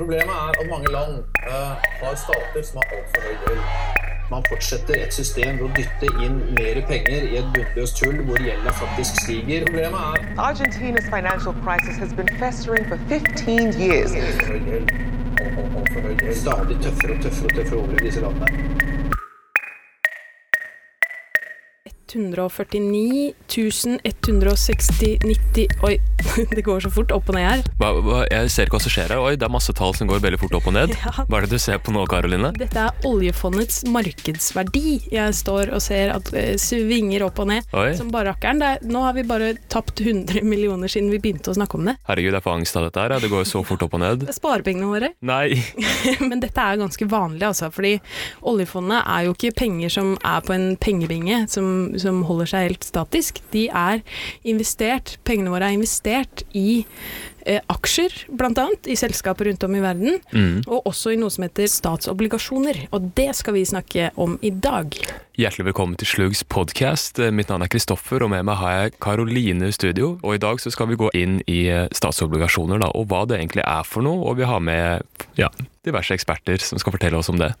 Problemet er at mange land uh, har stater som har altfor høy gjeld. Man fortsetter et system ved å dytte inn mer penger i et bunnløst hull hvor gjelda faktisk stiger. Problemet er Argentina's financial crisis has been festering for 15 years. Stadig tøffere og tøffere og tøffere å i disse landene. 149 160 90 Oi, det går så fort opp og ned her. Hva, hva, jeg ser ikke hva som skjer her. Oi, det er masse tall som går veldig fort opp og ned. Ja. Hva er det du ser på nå, Karoline? Dette er oljefondets markedsverdi. Jeg står og ser at det svinger opp og ned Oi. som bare rakkeren. Er- Nå har vi bare tapt 100 millioner siden vi begynte å snakke om det. Herregud, jeg får angst av dette her. Det går så fort opp og ned. Det er sparepengene våre. Nei. Men dette er ganske vanlig, altså. Fordi oljefondet er jo ikke penger som er på en pengebinge som, som holder seg helt statisk. De er investert, pengene våre er investert i eh, aksjer, bl.a. i selskaper rundt om i verden. Mm. Og også i noe som heter statsobligasjoner. Og det skal vi snakke om i dag. Hjertelig velkommen til Slugs podcast. Mitt navn er Kristoffer, og med meg har jeg Karoline i studio. Og i dag så skal vi gå inn i eh, statsobligasjoner, da, og hva det egentlig er for noe. Og vi har med ja, diverse eksperter som skal fortelle oss om det.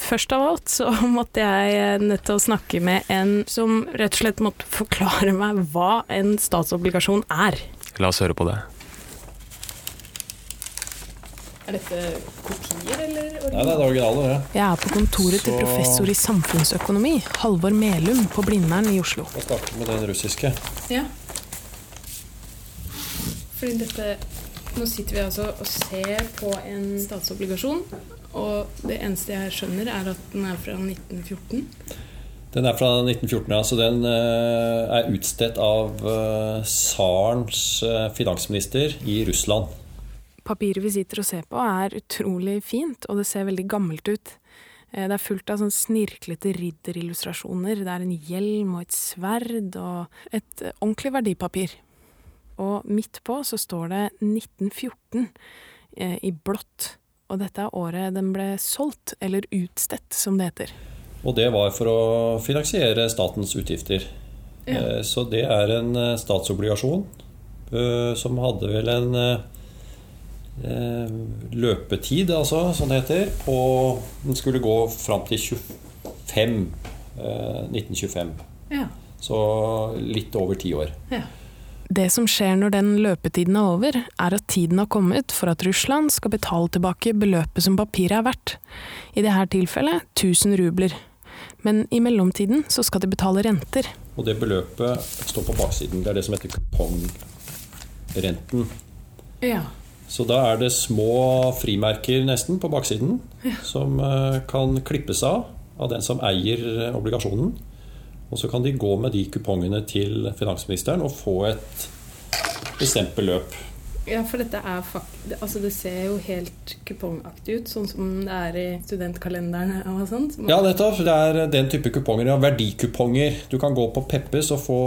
Først av alt så måtte jeg eh, nødt til å snakke med en som rett og slett måtte forklare meg hva en statsobligasjon er. La oss høre på det. Er dette kopier, eller? Nei, det er det Ja. det. Jeg er på kontoret til professor i samfunnsøkonomi, Halvor Melum, på Blindern i Oslo. Vi starter med den russiske. Ja. Fordi dette Nå sitter vi altså og ser på en statsobligasjon, og det eneste jeg skjønner, er at den er fra 1914. Den er fra 1914, ja, så den eh, er utstedt av eh, tsarens eh, finansminister i Russland. Papiret vi sitter og ser på, er utrolig fint, og det ser veldig gammelt ut. Eh, Det er fullt av sånn snirklete ridderillustrasjoner. Det er en hjelm og et sverd og et eh, ordentlig verdipapir. Og midt på så står det 1914 eh, i blått. Og dette er året den ble solgt, eller utstedt, som det heter. Og det var for å finansiere statens utgifter. Eh, Så det er en eh, statsobligasjon eh, som hadde vel en løpetid, altså, som det heter, på Den skulle gå fram til 25, eh, 1925. Ja. Så litt over ti år. Det som skjer når den løpetiden er over, er at tiden har kommet for at Russland skal betale tilbake beløpet som papiret er verdt. I dette tilfellet 1000 rubler. Men i mellomtiden så skal de betale renter. Og det beløpet står på baksiden. Det er det som heter kupongrenten. Ja. Så da er det små frimerker nesten på baksiden som eh, kan klippes av av den som eier eh, obligasjonen. Og så kan de gå med de kupongene til finansministeren og få et bestemt beløp. Ja, for dette er fakt... Altså, det ser jo helt kupongaktig ut, sånn som det er i studentkalenderne og sånt. Ja, nettopp. Det er den type kuponger. Ja, verdikuponger. Du kan gå på Peppes og få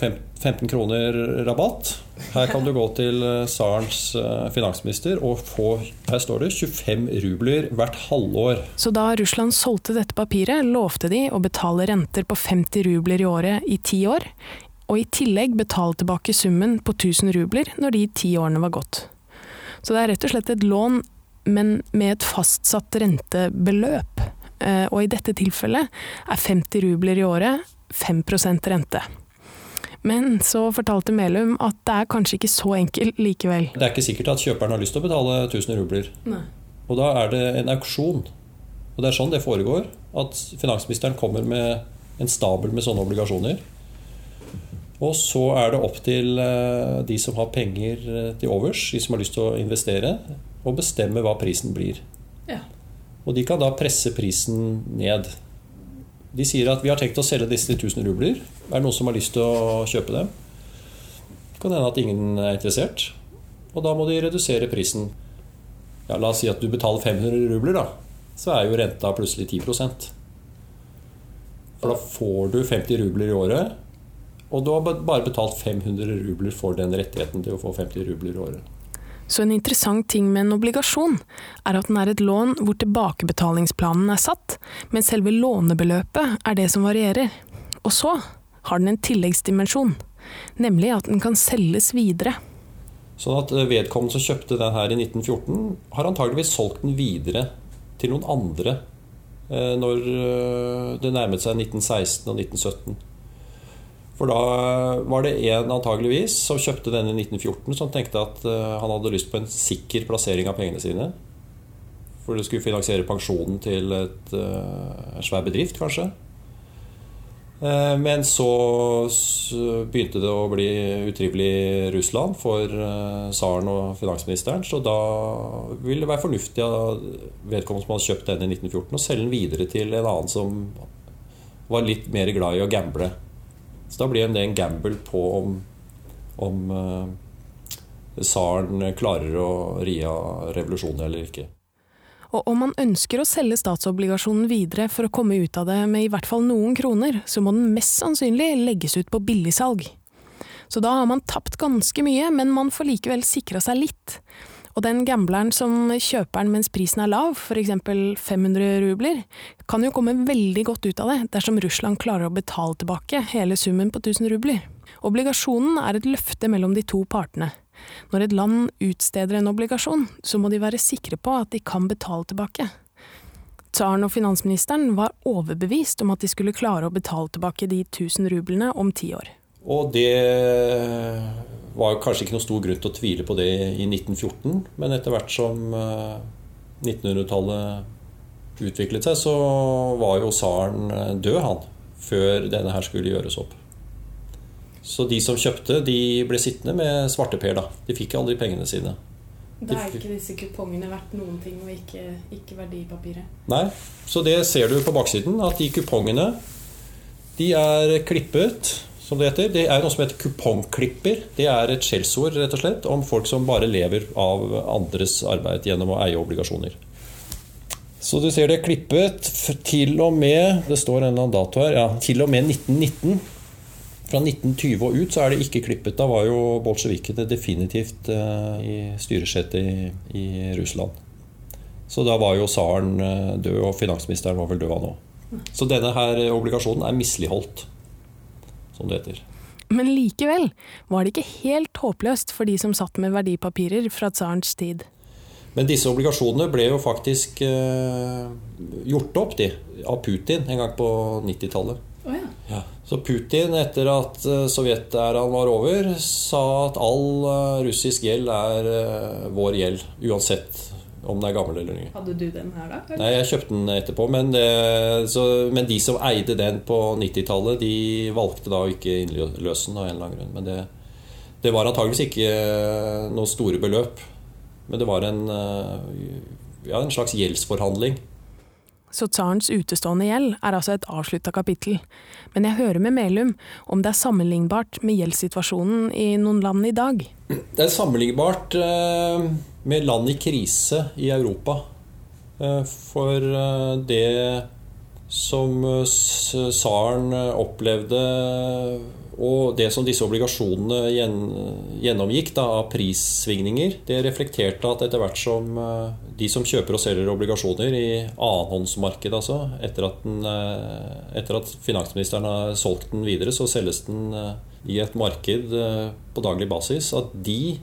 15 kroner rabatt. Her kan du gå til eh, tsarens eh, finansminister og få her står det 25 rubler hvert halvår. Så da Russland solgte dette papiret, lovte de å betale renter på 50 rubler i året i ti år, og i tillegg betale tilbake summen på 1000 rubler når de ti årene var gått. Så det er rett og slett et lån, men med et fastsatt rentebeløp. Eh, Og i dette tilfellet er 50 rubler i året 5% rente. Men så fortalte Melum at det er kanskje ikke så enkelt likevel. Det er ikke sikkert at kjøperen har lyst til å betale 1000 rubler. Nei. Og da er det en auksjon. Og det er sånn det foregår. At finansministeren kommer med en stabel med sånne obligasjoner. Og så er det opp til eh, de som har penger eh, til overs, de som har lyst til å investere, å bestemme hva prisen blir. Ja. Og de kan da presse prisen ned. De sier at vi har tenkt å selge disse til 1000 rubler. Er det noen som har lyst til å kjøpe dem? Det kan hende at ingen er interessert. Og da må de redusere prisen. Ja, la oss si at du betaler 500 rubler, da. Så er jo renta plutselig 10 For da får du 50 rubler i året. Og du har bare betalt 500 rubler for den rettigheten til å få 50 rubler i året. Så en interessant ting med en obligasjon er at den er et lån hvor tilbakebetalingsplanen er satt, men selve lånebeløpet er det som varierer. Og så har den en tilleggsdimensjon, nemlig at den kan selges videre. Sånn at eh, vedkommende som kjøpte den her i 1914, har antageligvis solgt den videre til noen andre eh, når eh, det nærmet seg 1916 og 1917. For da var det en antageligvis som kjøpte denne i 1914, som tenkte at han hadde lyst på en sikker plassering av pengene sine. For det skulle finansiere pensjonen til et, en svær bedrift, kanskje. Eh, men så begynte det å bli utrivelig i Russland for eh, tsaren og finansministeren. Så da ville det være fornuftig av vedkommende som hadde kjøpt den i 1914, å selge den videre til en annen som var litt mer glad i å gamble. Så da blir det en gamble på om, om eh, tsaren klarer å ri av revolusjonen eller ikke. Og om man ønsker å selge statsobligasjonen videre for å komme ut av det med i hvert fall noen kroner, så må den mest sannsynlig legges ut på billigsalg. Så da har man tapt ganske mye, men man får likevel sikra seg litt. Og den gambleren som kjøper den mens prisen er lav, f.eks. 500 rubler, kan jo komme veldig godt ut av det dersom Russland klarer å betale tilbake hele summen på 1000 rubler. Obligasjonen er et løfte mellom de to partene. Når et land utsteder en obligasjon, så må de være sikre på at de kan betale tilbake. Tsaren og finansministeren var overbevist om at de skulle klare å betale tilbake de 1000 rublene om ti år. Og det var kanskje ikke noe stor grunn til å tvile på det i 1914, men etter hvert som 1900-tallet eh, utviklet seg, så var jo tsaren eh, død, han, før denne her skulle gjøres opp. Så de som kjøpte, de ble sittende med svarteper. da. De fikk aldri pengene sine. Da er ikke disse kupongene verdt noen ting, og ikke, ikke verdipapiret? Nei, så det ser du på baksiden, at de kupongene de er klippet, som det heter. Det er noe som heter kupongklipper. Det er et skjellsord rett og slett, om folk som bare lever av andres arbeid gjennom å eie obligasjoner. Så du ser det er klippet til og med Det står en eller annen dato her. Ja, til og med 1919 fra 1920 og ut så er det ikke klippet. Da var jo bolsjevikene definitivt uh, i styresettet i, i, Russland. Så da var jo tsaren uh, død, og finansministeren var vel død han òg. Så denne her obligasjonen er misligholdt, som det heter. Men likevel var det ikke helt håpløst for de som satt med verdipapirer fra tsarens tid. Men disse obligasjonene ble jo faktisk eh, gjort opp de, av Putin en gang på 90-tallet. Oh, ja. Ja. Så Putin, etter at eh, sovjetæraen var over, sa at all eh, russisk gjeld er eh, vår gjeld. Uansett om den er gammel eller ny. Hadde du den her, da? Eller? Nei, jeg kjøpte den etterpå. Men, det, så, men de som eide den på 90-tallet, de valgte da å ikke innløse den av en eller annen grunn. Men det, det var antageligvis ikke noe store beløp. Men det var en, ja, en slags gjeldsforhandling så tsarens utestående gjeld er altså et avslutta kapittel. Men jeg hører med Melum om det er sammenlignbart med gjeldssituasjonen i noen land i dag. Det er sammenlignbart eh, med land i krise i Europa. Eh, for eh, det som tsaren opplevde og det som disse obligasjonene gjennomgikk da, av prissvingninger, det reflekterte at etter hvert som eh, de som kjøper og selger obligasjoner i annenhåndsmarkedet, altså, etter at, den, eh, etter at finansministeren har solgt den videre, så selges den eh, i et marked på daglig basis, at de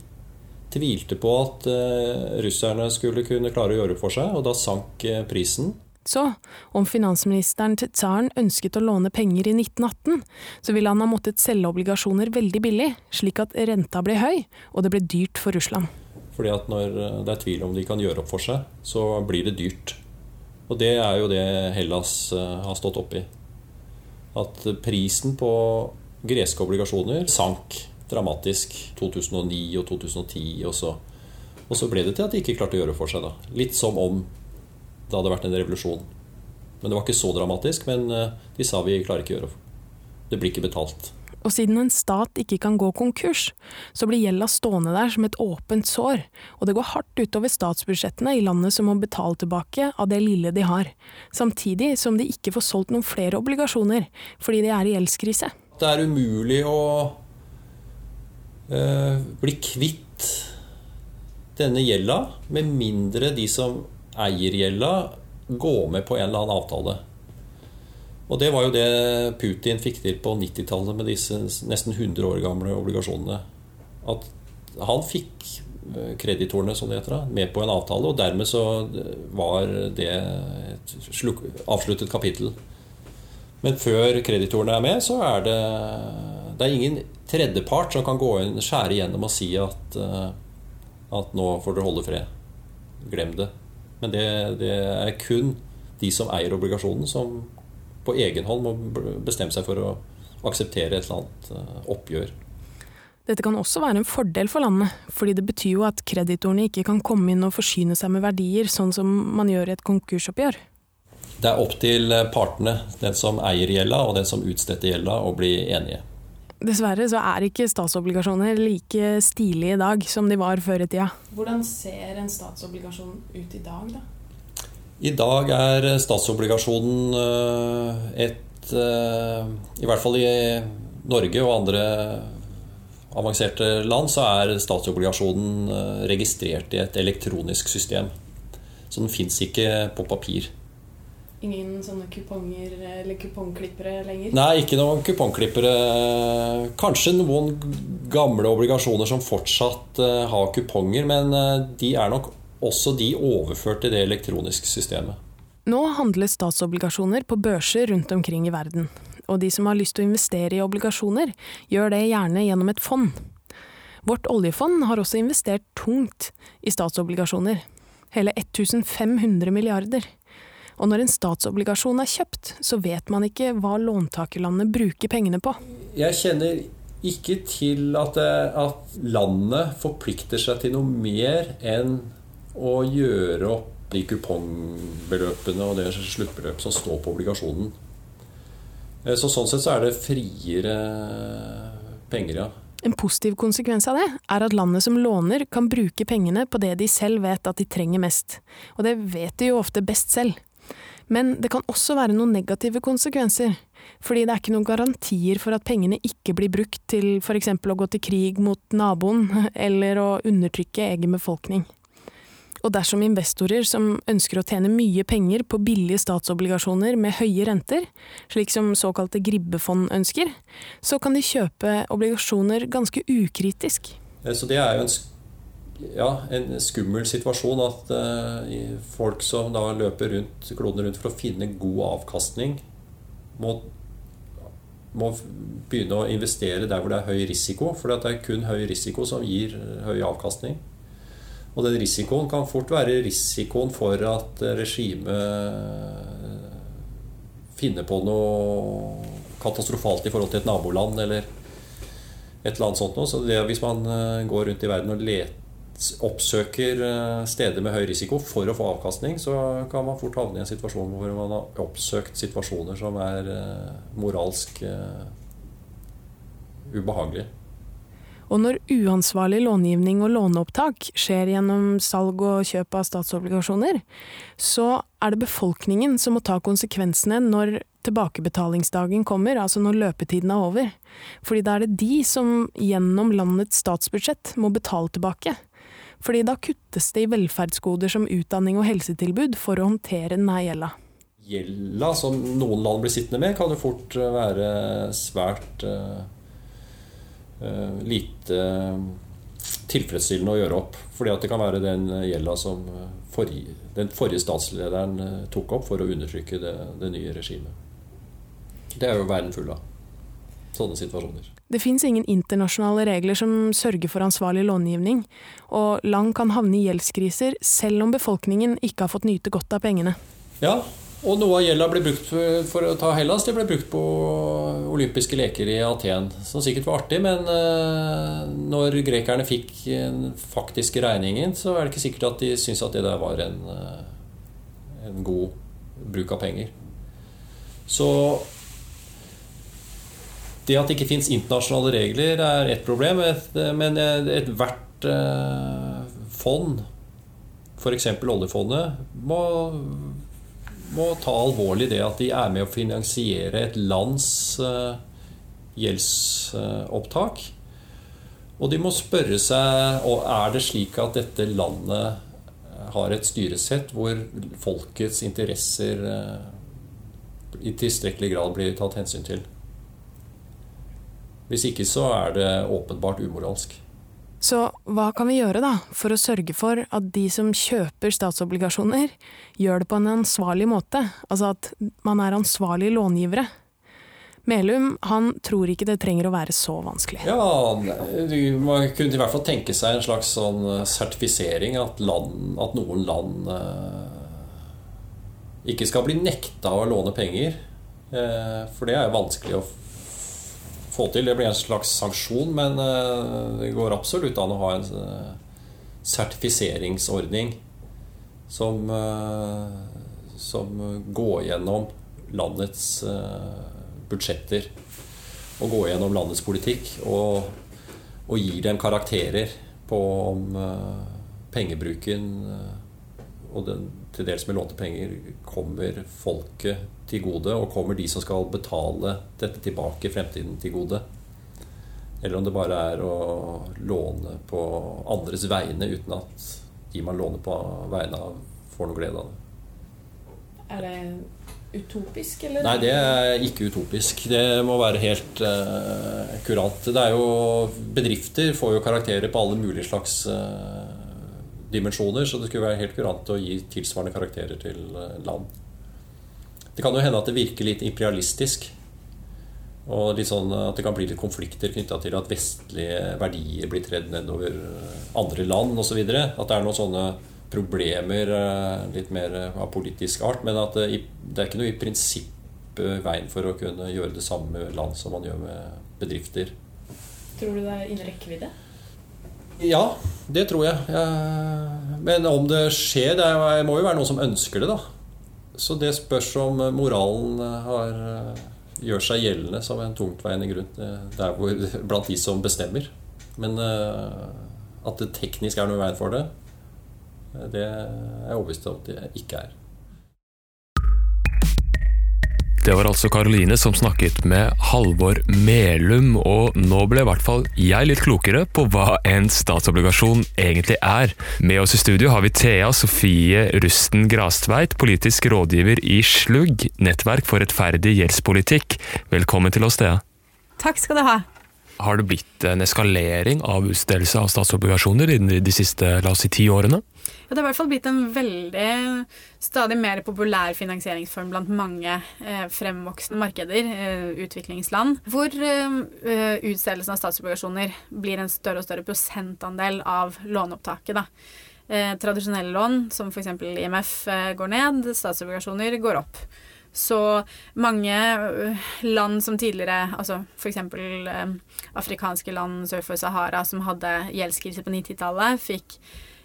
tvilte på at russerne skulle kunne klare å gjøre for seg, og da sank prisen. Så, om finansministeren til tsaren ønsket å låne penger i 1918, så ville han ha måttet selge obligasjoner veldig billig, slik at renta ble høy, og det ble dyrt for Russland. Fordi at når det er tvil om de kan gjøre opp for seg, så blir det dyrt. Og det er jo det Hellas eh, har stått oppi. At prisen på greske obligasjoner sank dramatisk 2009 og 2010 og så. Og så ble det til at de ikke klarte å gjøre for seg. da. Litt som om det hadde vært en revolusjon. Men det var ikke så dramatisk. Men eh, de sa vi klarer ikke å gjøre det. blir ikke betalt. Og siden en stat ikke kan gå konkurs, så blir gjelda stående der som et åpent sår, og det går hardt utover statsbudsjettene i landet som må betale tilbake av det lille de har, samtidig som de ikke får solgt noen flere obligasjoner fordi de er i gjeldskrise. Det er umulig å øh, bli kvitt denne gjelda med mindre de som eiergjelda gå med på en eller annen avtale. Og det var jo det Putin fikk til på 90-tallet med disse nesten 100 år gamle obligasjonene. At han fikk eh, kreditorene som det heter, med på en avtale, og dermed så var det et avsluttet kapittel. Men før kreditorene er med, så er det, det er ingen tredjepart som kan gå inn, skjære igjennom og si at, eh, at nå får dere holde fred. Glem det. Men det, det er kun de som eier obligasjonen, som på egen hånd må bestemme seg for å akseptere et eller annet eh, oppgjør. Dette kan også være en fordel for landet, fordi det betyr jo at kreditorene ikke kan komme inn og forsyne seg med verdier, sånn som man gjør i et konkursoppgjør. Det er opp til partene, den som eier gjelda og den som utstedte gjelda, å bli enige. Dessverre så er ikke statsobligasjoner like stilige i dag som de var før i tida. Hvordan ser en statsobligasjon ut i dag, da? I dag er statsobligasjonen eh, et eh, I hvert fall i Norge og andre avanserte land så er statsobligasjonen eh, registrert i et elektronisk system. Så den fins ikke på papir. Ingen sånne kuponger eller kupongklippere lenger? Nei, ikke noen kupongklippere. Kanskje noen gamle obligasjoner som fortsatt har kuponger, men de er nok også de overført til det elektroniske systemet. Nå handles statsobligasjoner på børser rundt omkring i verden. Og de som har lyst til å investere i obligasjoner, gjør det gjerne gjennom et fond. Vårt oljefond har også investert tungt i statsobligasjoner. Hele 1500 milliarder. Og når en statsobligasjon er kjøpt, så vet man ikke hva låntakerlandet bruker pengene på. Jeg kjenner ikke til at, at landet forplikter seg til noe mer enn å gjøre opp de kupongbeløpene og det sluttbeløp som står på obligasjonen. Eh, så Sånn sett så er det friere penger, ja. En positiv konsekvens av det er at landet som låner, kan bruke pengene på det de selv vet at de trenger mest. Og det vet de jo ofte best selv. Men det kan også være noen negative konsekvenser. Fordi det er ikke noen garantier for at pengene ikke blir brukt til f.eks. å gå til krig mot naboen, eller å undertrykke egen befolkning. Og dersom investorer som ønsker å tjene mye penger på billige statsobligasjoner med høye renter, slik som såkalte gribbefond ønsker, så kan de kjøpe obligasjoner ganske ukritisk. Eh, så det er jo en, ja, en skummel situasjon at uh, folk som da løper rundt, kloden rundt for å finne god avkastning, må, må begynne å investere der hvor det er høy risiko. For det er kun høy risiko som gir høy avkastning. Og den risikoen kan fort være risikoen for at regimet finner på noe katastrofalt i forhold til et naboland eller et eller annet sånt noe. Så det, hvis man eh, går rundt i verden og let, oppsøker eh, steder med høy risiko for å få avkastning, så kan man fort havne i en situasjon hvor man har oppsøkt situasjoner som er eh, moralsk ubehagelige. Og når uansvarlig långivning og låneopptak skjer gjennom salg og kjøp av statsobligasjoner, så er det befolkningen som må ta konsekvensene når tilbakebetalingsdagen kommer, altså når løpetiden er over. Fordi da er det de som gjennom landets statsbudsjett må betale tilbake. Fordi da kuttes det i velferdsgoder som utdanning og helsetilbud for å håndtere denne gjelda. Gjelda som noen land blir sittende med, kan jo fort være svært uh Eh, lite eh, tilfredsstillende å gjøre opp. Fordi at det kan være den gjelda som eh, forrige, den forrige statslederen tok opp for å undertrykke det, det nye regimet. Det er jo verden full av. Sånne situasjoner. Det fins ingen internasjonale regler som sørger for ansvarlig långivning, og land kan havne i gjeldskriser selv om befolkningen ikke har fått nyte godt av pengene. Ja, og noe av gjelda ble brukt for, for, å ta Hellas, det ble brukt på olympiske leker i Aten. Som sikkert var artig, men uh, når grekerne fikk den faktiske regningen, så er det ikke sikkert at de syntes at det der var en, uh, en god bruk av penger. Så det at det ikke fins internasjonale regler, er ett problem. Men ethvert uh, fond, f.eks. oljefondet, må må ta alvorlig det at de er med å finansiere et lands gjeldsopptak. Og de må spørre seg og er det slik at dette landet har et styresett hvor folkets interesser i tilstrekkelig grad blir tatt hensyn til. Hvis ikke så er det åpenbart umoralsk. Så hva kan vi gjøre da, for å sørge for at de som kjøper statsobligasjoner, gjør det på en ansvarlig måte? Altså at man er ansvarlige långivere? Melum han tror ikke det trenger å være så vanskelig. Ja, Man kunne i hvert fall tenke seg en slags sånn eh, sertifisering. At, land, at noen land eh, ikke skal bli nekta å låne penger. Eh, for det er jo vanskelig å få til. Det blir en slags sanksjon, men eh, det går absolutt an å ha en eh, sertifiseringsordning som, som går gjennom landets budsjetter og går gjennom landets politikk og, og gir dem karakterer på om pengebruken og den til dels med lånte penger kommer folket til gode, og kommer de som skal betale dette tilbake i fremtiden, til gode. Eller om det bare er å låne på andres vegne uten at de man låner på vegne av, får noe glede av det. Er det utopisk, eller? Nei, det er ikke utopisk. Det må være helt uh, kurant. Det er jo Bedrifter får jo karakterer på alle mulige slags uh, dimensjoner, så det skulle være helt kurant å gi tilsvarende karakterer til eh, land. Det kan jo hende at det virker litt imperialistisk. Og sånn at det kan bli litt konflikter knytta til at vestlige verdier blir tredd nedover eh, andre land osv. At det er noen sånne problemer eh, litt mer av politisk art. Men at det, det er ikke noe i prinsipp veien for å kunne gjøre det samme med land som man gjør med bedrifter. Tror du det er innen rekkevidde? Ja, det tror jeg. Men om det skjer Det må jo være noen som ønsker det, da. Så det spørs om moralen har, gjør seg gjeldende som en tungtveiende grunn der hvor, blant de som bestemmer. Men eh, at det teknisk er noe i veien for det, det er jeg overbevist om at det ikke er. Det var altså Karoline som snakket med Halvor Melum, og nå ble i hvert fall jeg litt klokere på hva en statsobligasjon egentlig er. Med oss i studio har vi Thea Sofie Rusten Grastveit, politisk rådgiver i Slugg, nettverk for rettferdig gjeldspolitikk. Velkommen til oss, Thea. Takk skal du ha. Har det blitt en eskalering av utstedelse av statsobligasjoner i de siste la oss si, ti årene? Ja, det har i hvert fall blitt en veldig stadig mer populær finansieringsform blant mange eh, fremvoksende markeder, eh, utviklingsland, hvor eh, utstedelsen av statsobligasjoner blir en større og større prosentandel av låneopptaket. da. Eh, tradisjonelle lån, som f.eks. IMF, eh, går ned, statsobligasjoner går opp. Så mange eh, land som tidligere, altså f.eks. Afrikanske land sør for Sahara som hadde gjeldskrise på 90-tallet, fikk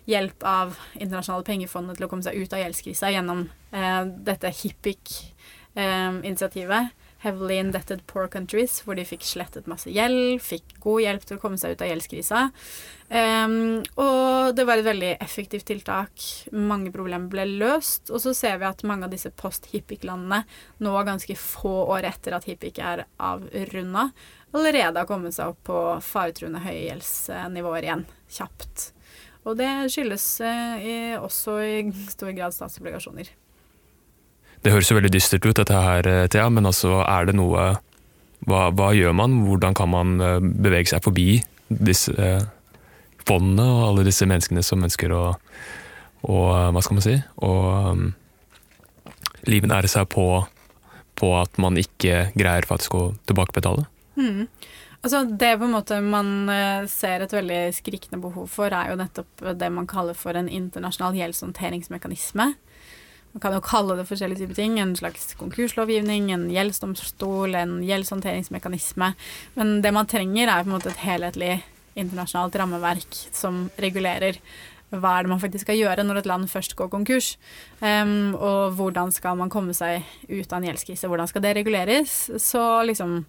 hjelp av internasjonale pengefondet til å komme seg ut av gjeldskrisa gjennom eh, dette HIPIC-initiativet. Eh, Heavily Indebted Poor Countries, hvor de fikk slettet masse gjeld, fikk god hjelp til å komme seg ut av gjeldskrisa. Um, og det var et veldig effektivt tiltak. Mange problemer ble løst. Og så ser vi at mange av disse post-HIPIC-landene nå, ganske få år etter at HIPIC er avrunda, allerede har kommet seg opp på faretruende høye gjeldsnivåer igjen, kjapt. Og det skyldes eh, i, også i stor grad statsobligasjoner. Det høres jo veldig dystert ut dette her, eh, Thea, men altså er det noe hva, hva, gjør man? Hvordan kan man eh, bevege seg forbi disse fondene og alle disse menneskene som ønsker å, å Hva skal man si? Å um, livnære seg på, på, at man ikke greier faktisk å tilbakebetale? Mm. Altså, det på en måte man eh, ser et veldig skrikende behov for, er jo nettopp det man kaller for en internasjonal gjeldshåndteringsmekanisme. Man kan jo kalle det forskjellige typer ting. En slags konkurslovgivning, en gjeldsdomstol, en gjeldshåndteringsmekanisme. Men det man trenger, er på en måte et helhetlig internasjonalt rammeverk som regulerer hva er det man faktisk skal gjøre når et land først går konkurs? Um, og hvordan skal man komme seg ut av en gjeldskrise? Hvordan skal det reguleres? Så liksom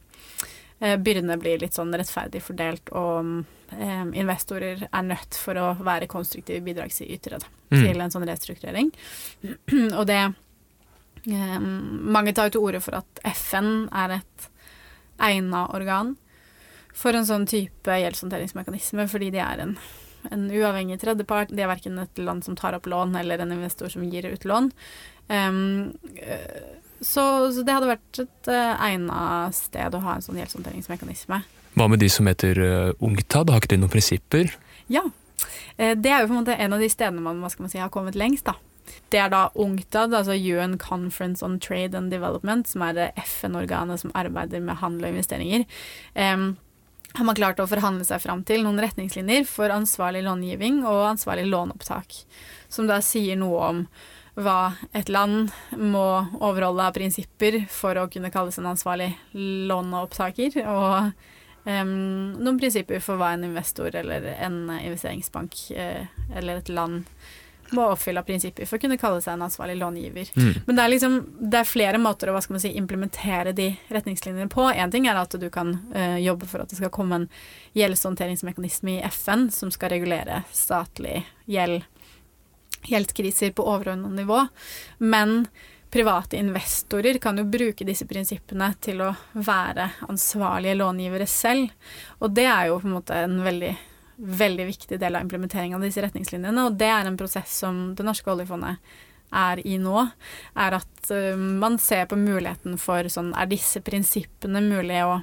byrdene blir litt sånn rettferdig fordelt, og eh, investorer er nødt for å være konstruktive bidragsytere mm. til en sånn restrukturering. og det eh, Mange tar til orde for at FN er et egna organ for en sånn type gjeldshåndteringsmekanisme, fordi de er en, en uavhengig tredjepart. De er verken et land som tar opp lån, eller en investor som gir ut lån. Um, så, så, det hadde vært et uh, egnet sted å ha en sånn gjeldshåndteringsmekanisme. Hva med de som heter uh, Ungtad, har ikke de noen prinsipper? Ja. uh, Det er jo på en måte en av de stedene man, man si, har kommet lengst, da. Det er da UNCTAD, altså UN Conference on Trade and Development, som er det FN-organet som arbeider med handel og investeringer. Um, har man klart å forhandle seg fram til noen retningslinjer for ansvarlig långiving og ansvarlig låneopptak, som da sier noe om hva et land må overholde av prinsipper for å kunne kalles en ansvarlig låneopptaker, og um, noen prinsipper for hva en investor eller en investeringsbank eh, eller et land må oppfylle av prinsipper for å kunne kalle seg en ansvarlig långiver. Men det er liksom det er flere måter å hva skal man si, implementere de retningslinjene på. Én ting er at du kan uh, jobbe for at det skal komme en gjeldshåndteringsmekanisme i FN som skal regulere statlig gjeld, gjeldskriser på overordnet nivå. Men private investorer kan jo bruke disse prinsippene til å være ansvarlige långivere selv. Og det er jo på en måte en veldig veldig viktig del av implementeringen av disse retningslinjene, og det er en prosess som det norske oljefondet er i nå, er at uh, man ser på muligheten for sånn Er disse prinsippene mulig å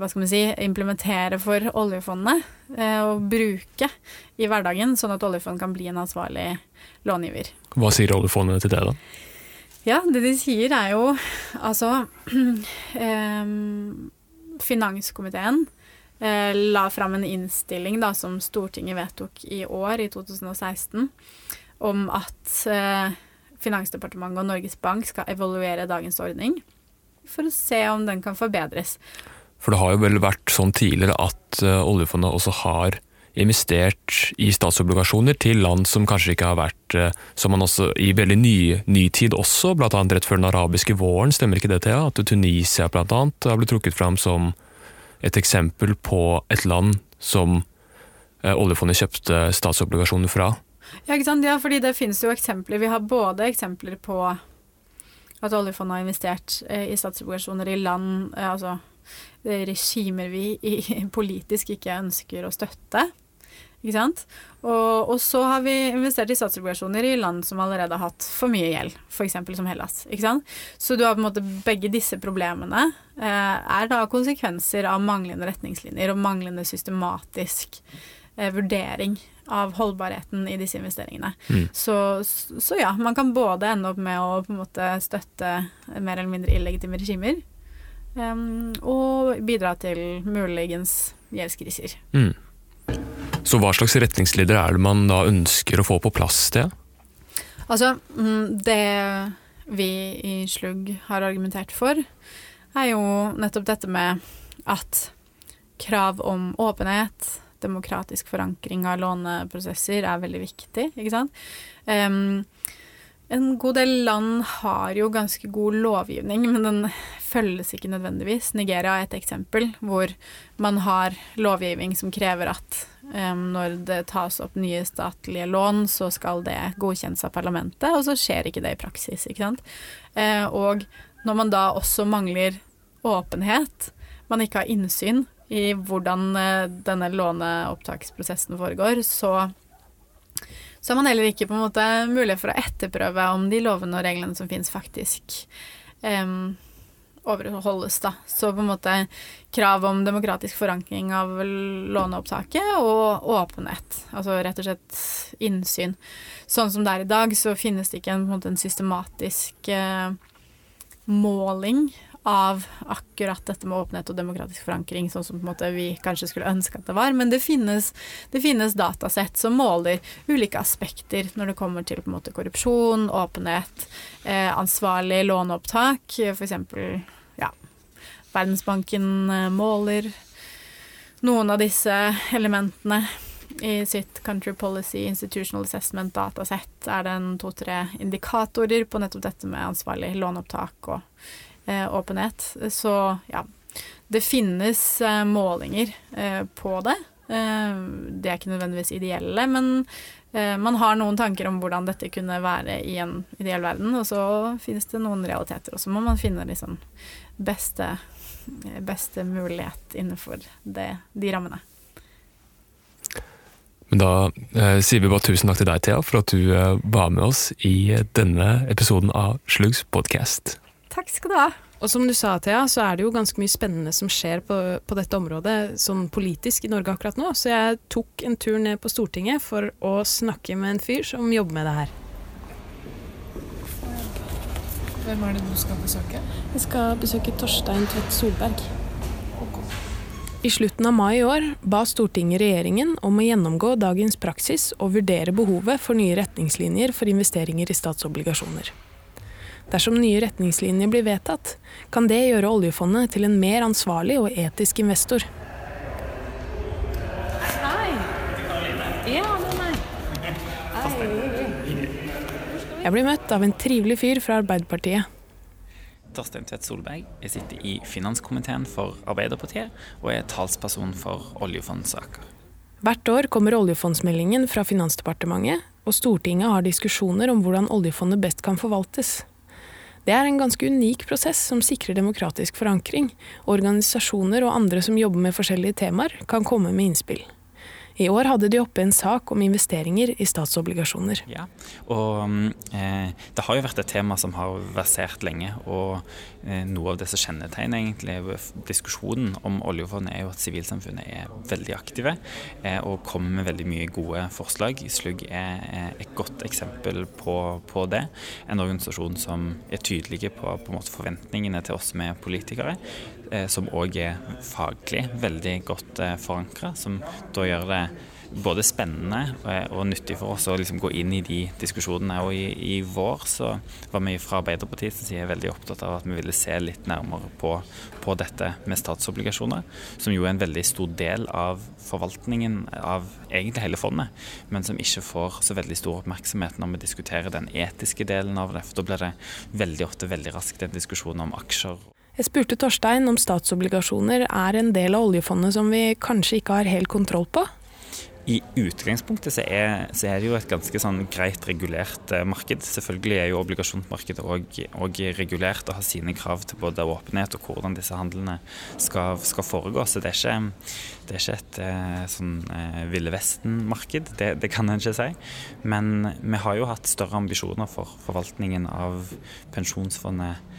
hva skal man si, implementere for oljefondet eh, og bruke i hverdagen, sånn at oljefondet kan bli en ansvarlig långiver. Hva sier oljefondet til det, da? Ja, det de sier er jo altså eh, Finanskomiteen eh, la fram en innstilling da, som Stortinget vedtok i år, i 2016, om at eh, Finansdepartementet og Norges Bank skal evaluere dagens ordning for å se om den kan forbedres. For det har jo vel vært sånn tidligere at eh, oljefondet også har investert i statsobligasjoner til land som kanskje ikke har vært eh, Som man også i veldig ny, ny tid også, bl.a. rett før den arabiske våren, stemmer ikke det, Thea? At Tunisia bl.a. har blitt trukket fram som et eksempel på et land som eh, oljefondet kjøpte statsobligasjoner fra. Ja, ikke sant? Ja, fordi det finnes jo eksempler. Vi har både eksempler på at oljefondet har investert i statsobligasjoner i land, altså regimer vi i, politisk ikke ønsker å støtte. Ikke sant? Og, og så har vi investert i statsobligasjoner i land som allerede har hatt for mye gjeld, f.eks. som Hellas. Ikke sant? Så du har på en måte begge disse problemene eh, er da konsekvenser av manglende retningslinjer og manglende systematisk eh, vurdering av holdbarheten i disse investeringene. Så, så ja, man kan både ende opp med å på en måte støtte mer eller mindre illegitime regimer, em, og bidra til muligens gjeldskriser. Mm. Så hva slags retningslinjer er det man da ønsker å få på plass, til? Altså, mm, det vi i Slugg har argumentert for, er jo nettopp dette med at krav om åpenhet, demokratisk forankring av låneprosesser er veldig viktig, ikke sant? Em, en god del land har jo ganske god lovgivning, men den følges ikke nødvendigvis. Nigeria er et eksempel hvor man har lovgivning som krever at um, når det tas opp nye statlige lån, så skal det godkjennes av parlamentet, og så skjer ikke det i praksis. ikke sant? Uh, og når man da også mangler åpenhet, man ikke har innsyn i hvordan uh, denne låneopptaksprosessen foregår, så så har man heller ikke på en måte mulighet for å etterprøve om de lovene og reglene som finnes, faktisk um, overholdes. Da. Så på en måte krav om demokratisk forankring av låneopptaket og åpenhet. Altså rett og slett innsyn. Sånn som det er i dag, så finnes det ikke en, en, en systematisk uh, måling av akkurat dette med åpenhet og demokratisk forankring, sånn som vi kanskje skulle ønske at det var. Men det finnes, det finnes datasett som måler ulike aspekter når det kommer til måte korrupsjon, åpenhet, eh, ansvarlig låneopptak. F.eks. ja, Verdensbanken eh, måler noen av disse elementene i sitt Country Policy Institutional Assessment datasett er det en to-tre indikatorer på nettopp dette med ansvarlig låneopptak og åpenhet. Så ja, det finnes eh, målinger eh, på det. Eh, de er ikke nødvendigvis ideelle, men eh, man har noen tanker om hvordan dette kunne være i en ideell verden, og så finnes det noen realiteter, og så må man finne liksom beste, beste mulighet innenfor det, de rammene. Men da eh, sier vi bare tusen takk til deg, Thea, for at du eh, var med oss i denne episoden av Slugs podkast. Takk skal du ha. Og som du sa, Thea, så er det jo ganske mye spennende som skjer på, på, dette området sånn politisk i Norge akkurat nå. Så jeg tok en tur ned på Stortinget for å snakke med en fyr som jobber med det her. Hvem er det du skal besøke? Jeg skal besøke Torstein Tvedt Solberg. I slutten av mai i år ba Stortinget regjeringen om å gjennomgå dagens praksis og vurdere behovet for nye retningslinjer for investeringer i statsobligasjoner. Dersom nye retningslinjer blir vedtatt, kan det gjøre oljefondet til en mer ansvarlig og etisk investor. Hei! Ja. Jeg blir møtt av en trivelig fyr fra Arbeiderpartiet. Torstein Tvedt Solberg. Jeg sitter i finanskomiteen for Arbeiderpartiet og er talsperson for oljefondssaker. Hvert år kommer oljefondsmeldingen fra Finansdepartementet, og Stortinget har diskusjoner om hvordan oljefondet best kan forvaltes. Det er en ganske unik prosess som sikrer demokratisk forankring. Organisasjoner og andre som jobber med forskjellige temaer, kan komme med innspill. I år hadde de oppe en sak om investeringer i statsobligasjoner. Ja, og eh, Det har jo vært et tema som har versert lenge. og eh, Noe av det som kjennetegner egentlig diskusjonen om oljefondet, er jo at sivilsamfunnet er veldig aktive eh, og kommer med veldig mye gode forslag. Slugg er et godt eksempel på, på, det. En organisasjon som er tydelige på, på forventningene til oss som er politikere. Eh, som òg er faglig veldig godt eh, forankra, som da gjør det både spennende og nyttig for oss å liksom gå inn i de diskusjonene. Og i, i vår så var vi fra Arbeiderpartiets side veldig opptatt av at vi ville se litt nærmere på, på, dette med statsobligasjoner, som jo er en veldig stor del av forvaltningen av egentlig hele fondet, men som ikke får så veldig stor oppmerksomhet når vi diskuterer den etiske delen av det. For da blir det veldig ofte veldig raskt en diskusjon om aksjer. Jeg spurte Torstein om statsobligasjoner er en del av oljefondet som vi kanskje ikke har helt kontroll på. I utgangspunktet så er, så er, det jo et ganske sånn greit regulert eh, marked. Selvfølgelig er jo obligasjonsmarkedet òg regulert og har sine krav til både åpenhet og hvordan disse handlene skal, skal foregå. Så det er ikke, det er ikke et eh, sånn eh, Ville Vesten-marked, det, det, kan en ikke si. Men vi har jo hatt større ambisjoner for forvaltningen av pensjonsfondet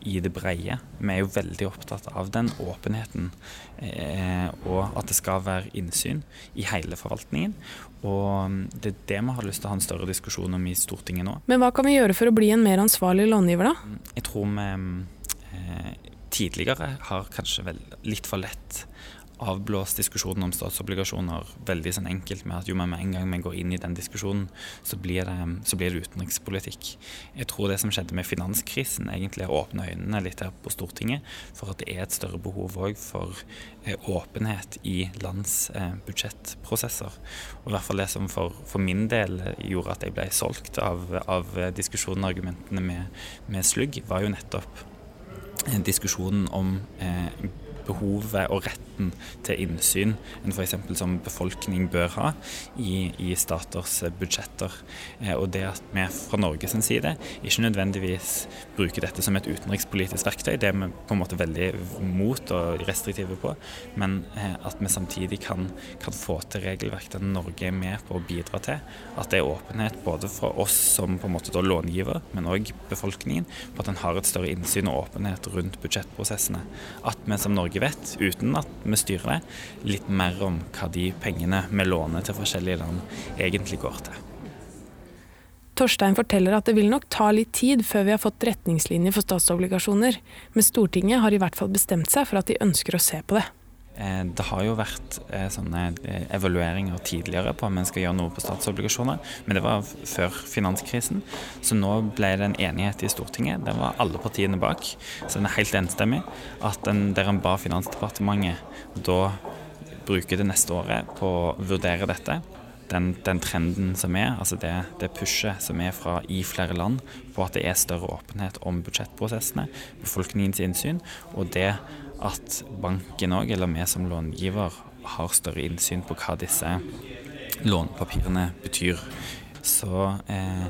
i det breie. Vi er jo veldig opptatt av den åpenheten, eh, og at det skal være innsyn i hele forvaltningen. Og mm, det er det vi har lyst til å ha en større diskusjon om i Stortinget nå. Men hva kan vi gjøre for å bli en mer ansvarlig långiver, da? Mm, jeg tror vi eh, tidligere har kanskje vel litt for lett avblåst diskusjonen om statsobligasjoner veldig sånn enkelt med at jo, med en gang vi går inn i den diskusjonen, så blir, det, så blir det utenrikspolitikk. Jeg tror det som skjedde med finanskrisen, egentlig har åpna øynene litt her på Stortinget for at det er et større behov òg for eh, åpenhet i lands eh, budsjettprosesser. Og i hvert fall det som for, for, min del gjorde at jeg ble solgt av, av diskusjonen og argumentene med, med slugg, var jo nettopp diskusjonen om eh, behovet og retten til innsyn enn f.eks. som befolkning bør ha i, i staters budsjetter. Eh, og det at vi fra Norges side ikke nødvendigvis bruker dette som et utenrikspolitisk verktøy, det er vi på en måte veldig mot og restriktive på, men eh, at vi samtidig kan, kan få til regelverk der Norge er med på å bidra til at det er åpenhet både for oss som på en måte da långiver, men òg befolkningen, på at en har et større innsyn og åpenhet rundt budsjettprosessene. At vi som Norge vet, uten at vi styrer det, litt mer om hva de pengene vi låner til forskjellige land egentlig går til. Torstein forteller at det vil nok ta litt tid før vi har fått retningslinjer for statsobligasjoner, men Stortinget har i hvert fall bestemt seg for at de ønsker å se på det. Eh, det har jo vært eh, sånne eh, evalueringer tidligere på om en skal gjøre noe på statsobligasjoner, men det var før finanskrisen. Så nå ble det en enighet i Stortinget, den var alle partiene bak, så den er helt enstemmig, at en, der en ba Finansdepartementet da bruke det neste året på å vurdere dette. Den, den, trenden som er, altså det, det pushet som er fra i flere land på at det er større åpenhet om budsjettprosessene, befolkningens innsyn, og det at banken òg, eller vi som långiver, har større innsyn på hva disse lånepapirene betyr. Så eh,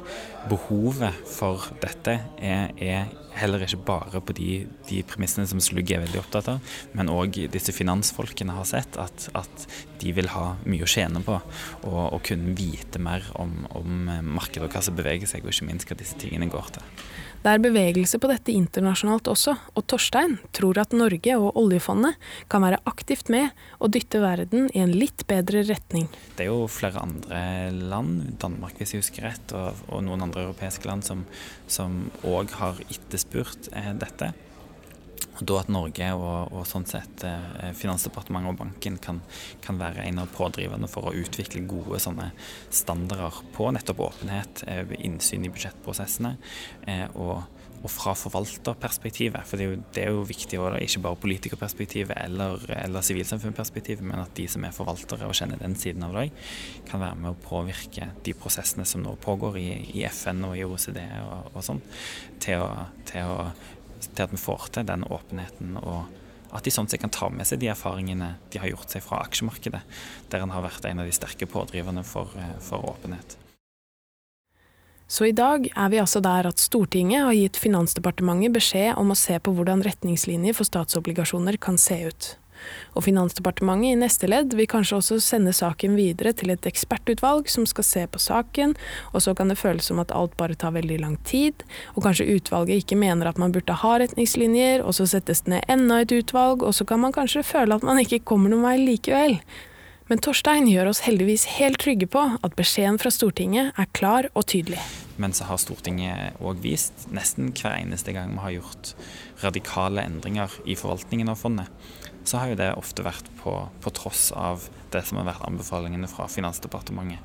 behovet for dette er, er, heller ikke bare på de, de premissene som Slugg er veldig opptatt av, men òg disse finansfolkene har sett at, at de vil ha mye å tjene på. Og, og kunne vite mer om, om markedet og hva som beveger seg, og ikke minst hva disse tingene går til. Det er bevegelse på dette internasjonalt også, og Torstein tror at Norge og oljefondet kan være aktivt med og dytte verden i en litt bedre retning. Det er jo flere andre land, Danmark hvis jeg husker rett, og, og noen andre europeiske land som òg har etterspurt eh, dette. Og da at Norge og, og sånn sett eh, Finansdepartementet og banken kan, kan, være en av pådriverne for å utvikle gode sånne standarder på nettopp åpenhet, eh, innsyn i budsjettprosessene. Eh, og, og fra forvalterperspektivet, for det er jo, det er jo viktig, også, ikke bare politikerperspektivet eller, eller sivilsamfunnsperspektivet, men at de som er forvaltere og kjenner den siden av det, kan være med å påvirke de prosessene som nå pågår i, i FN og i OECD og, og sånn, til, til å til at vi får til den åpenheten, og at de sånn sett kan ta med seg de erfaringene de har gjort seg fra aksjemarkedet, der en har vært en av de sterke pådriverne for, eh, for åpenhet. Så i dag er vi altså der at Stortinget har gitt Finansdepartementet beskjed om å se på hvordan retningslinjer for statsobligasjoner kan se ut. Og Finansdepartementet i neste ledd vil kanskje også sende saken videre til et ekspertutvalg som skal se på saken, og så kan det føles som at alt bare tar veldig lang tid, og kanskje utvalget ikke mener at man burde ha retningslinjer, og så settes det ned enda et utvalg, og så kan man kanskje føle at man ikke kommer noen vei likevel. Men Torstein gjør oss heldigvis helt trygge på at beskjeden fra Stortinget er klar og tydelig. Men så har Stortinget òg vist, nesten hver eneste gang vi har gjort radikale endringer i forvaltningen av fondet, så har jo det ofte vært på, på, tross av det som har vært anbefalingene fra Finansdepartementet.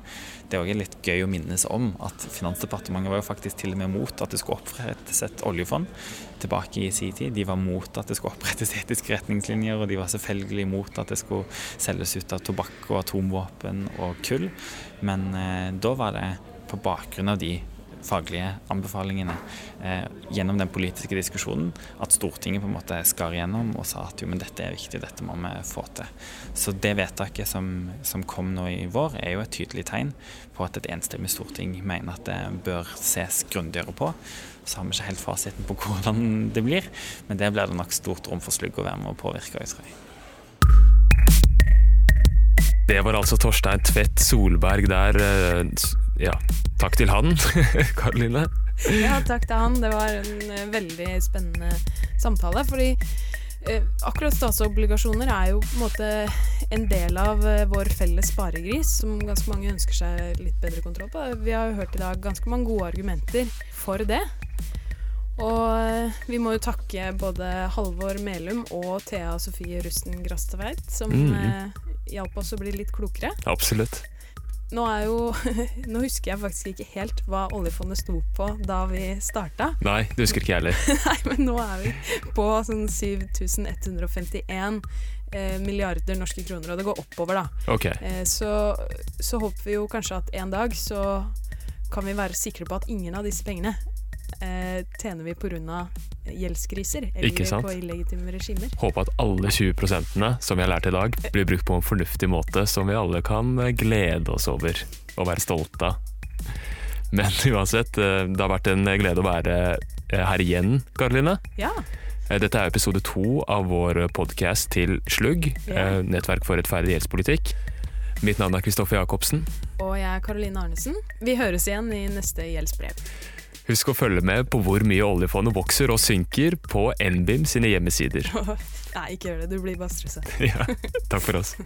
Det er òg litt gøy å minnes om at Finansdepartementet var jo faktisk til og med mot at det skulle opprettes et oljefond tilbake i sin tid. De var mot at det skulle opprettes etiske retningslinjer, og de var selvfølgelig mot at det skulle selges ut av tobakk og atomvåpen og kull. Men eh, da var det på bakgrunn av de faglige anbefalingene eh, gjennom den politiske diskusjonen at Stortinget på en måte skar igjennom og sa at jo, men dette er viktig, dette må vi få til. Så det vedtaket som, som kom nå i vår, er jo et tydelig tegn på at et enstemmig storting mener at det bør ses grundigere på. Så har vi ikke helt fasiten på hvordan det blir, men det blir det nok stort rom for Slugg å være med å påvirke. Jeg tror jeg. Det var altså Torstein Tvedt Solberg der. Eh, ja, takk til han, Karoline. Ja, takk til han. Det var en eh, veldig spennende samtale. Fordi eh, akkurat statsobligasjoner er jo på en måte en del av eh, vår felles sparegris, som ganske mange ønsker seg litt bedre kontroll på. Vi har jo hørt i dag ganske mange gode argumenter for det. Og vi må jo takke både Halvor Melum og Thea Sofie Rusten Grastveit, som mm. hjalp oss å bli litt klokere. Absolutt. Nå, jo, nå husker jeg faktisk ikke helt hva oljefondet sto på da vi starta. Nei, det husker ikke jeg heller. Nei, men nå er vi på sånn 7151 eh, milliarder norske kroner, og det går oppover, da. Okay. Eh, så, så håper vi jo kanskje at en dag så kan vi være sikre på at ingen av disse pengene eh, tjener vi pga. gjeldskriser eller på illegitime regimer. Håper at alle 20% som vi har lært i dag, blir brukt på en fornuftig måte som vi alle kan glede oss over og være stolte av. Men uansett, eh, det har vært en glede å være eh, her igjen, Karoline. Ja. Eh, dette er episode to av vår podkast til Slugg, yeah. nettverk for rettferdig gjeldspolitikk. Mitt navn er Kristoffer Jacobsen. Og jeg er Karoline Arnesen. Vi høres igjen i neste gjeldsbrev. Husk å følge med på hvor mye oljefondet vokser og synker på NBIM sine hjemmesider. Nei, ikke gjør det. Du blir bare stressa. ja, takk for oss.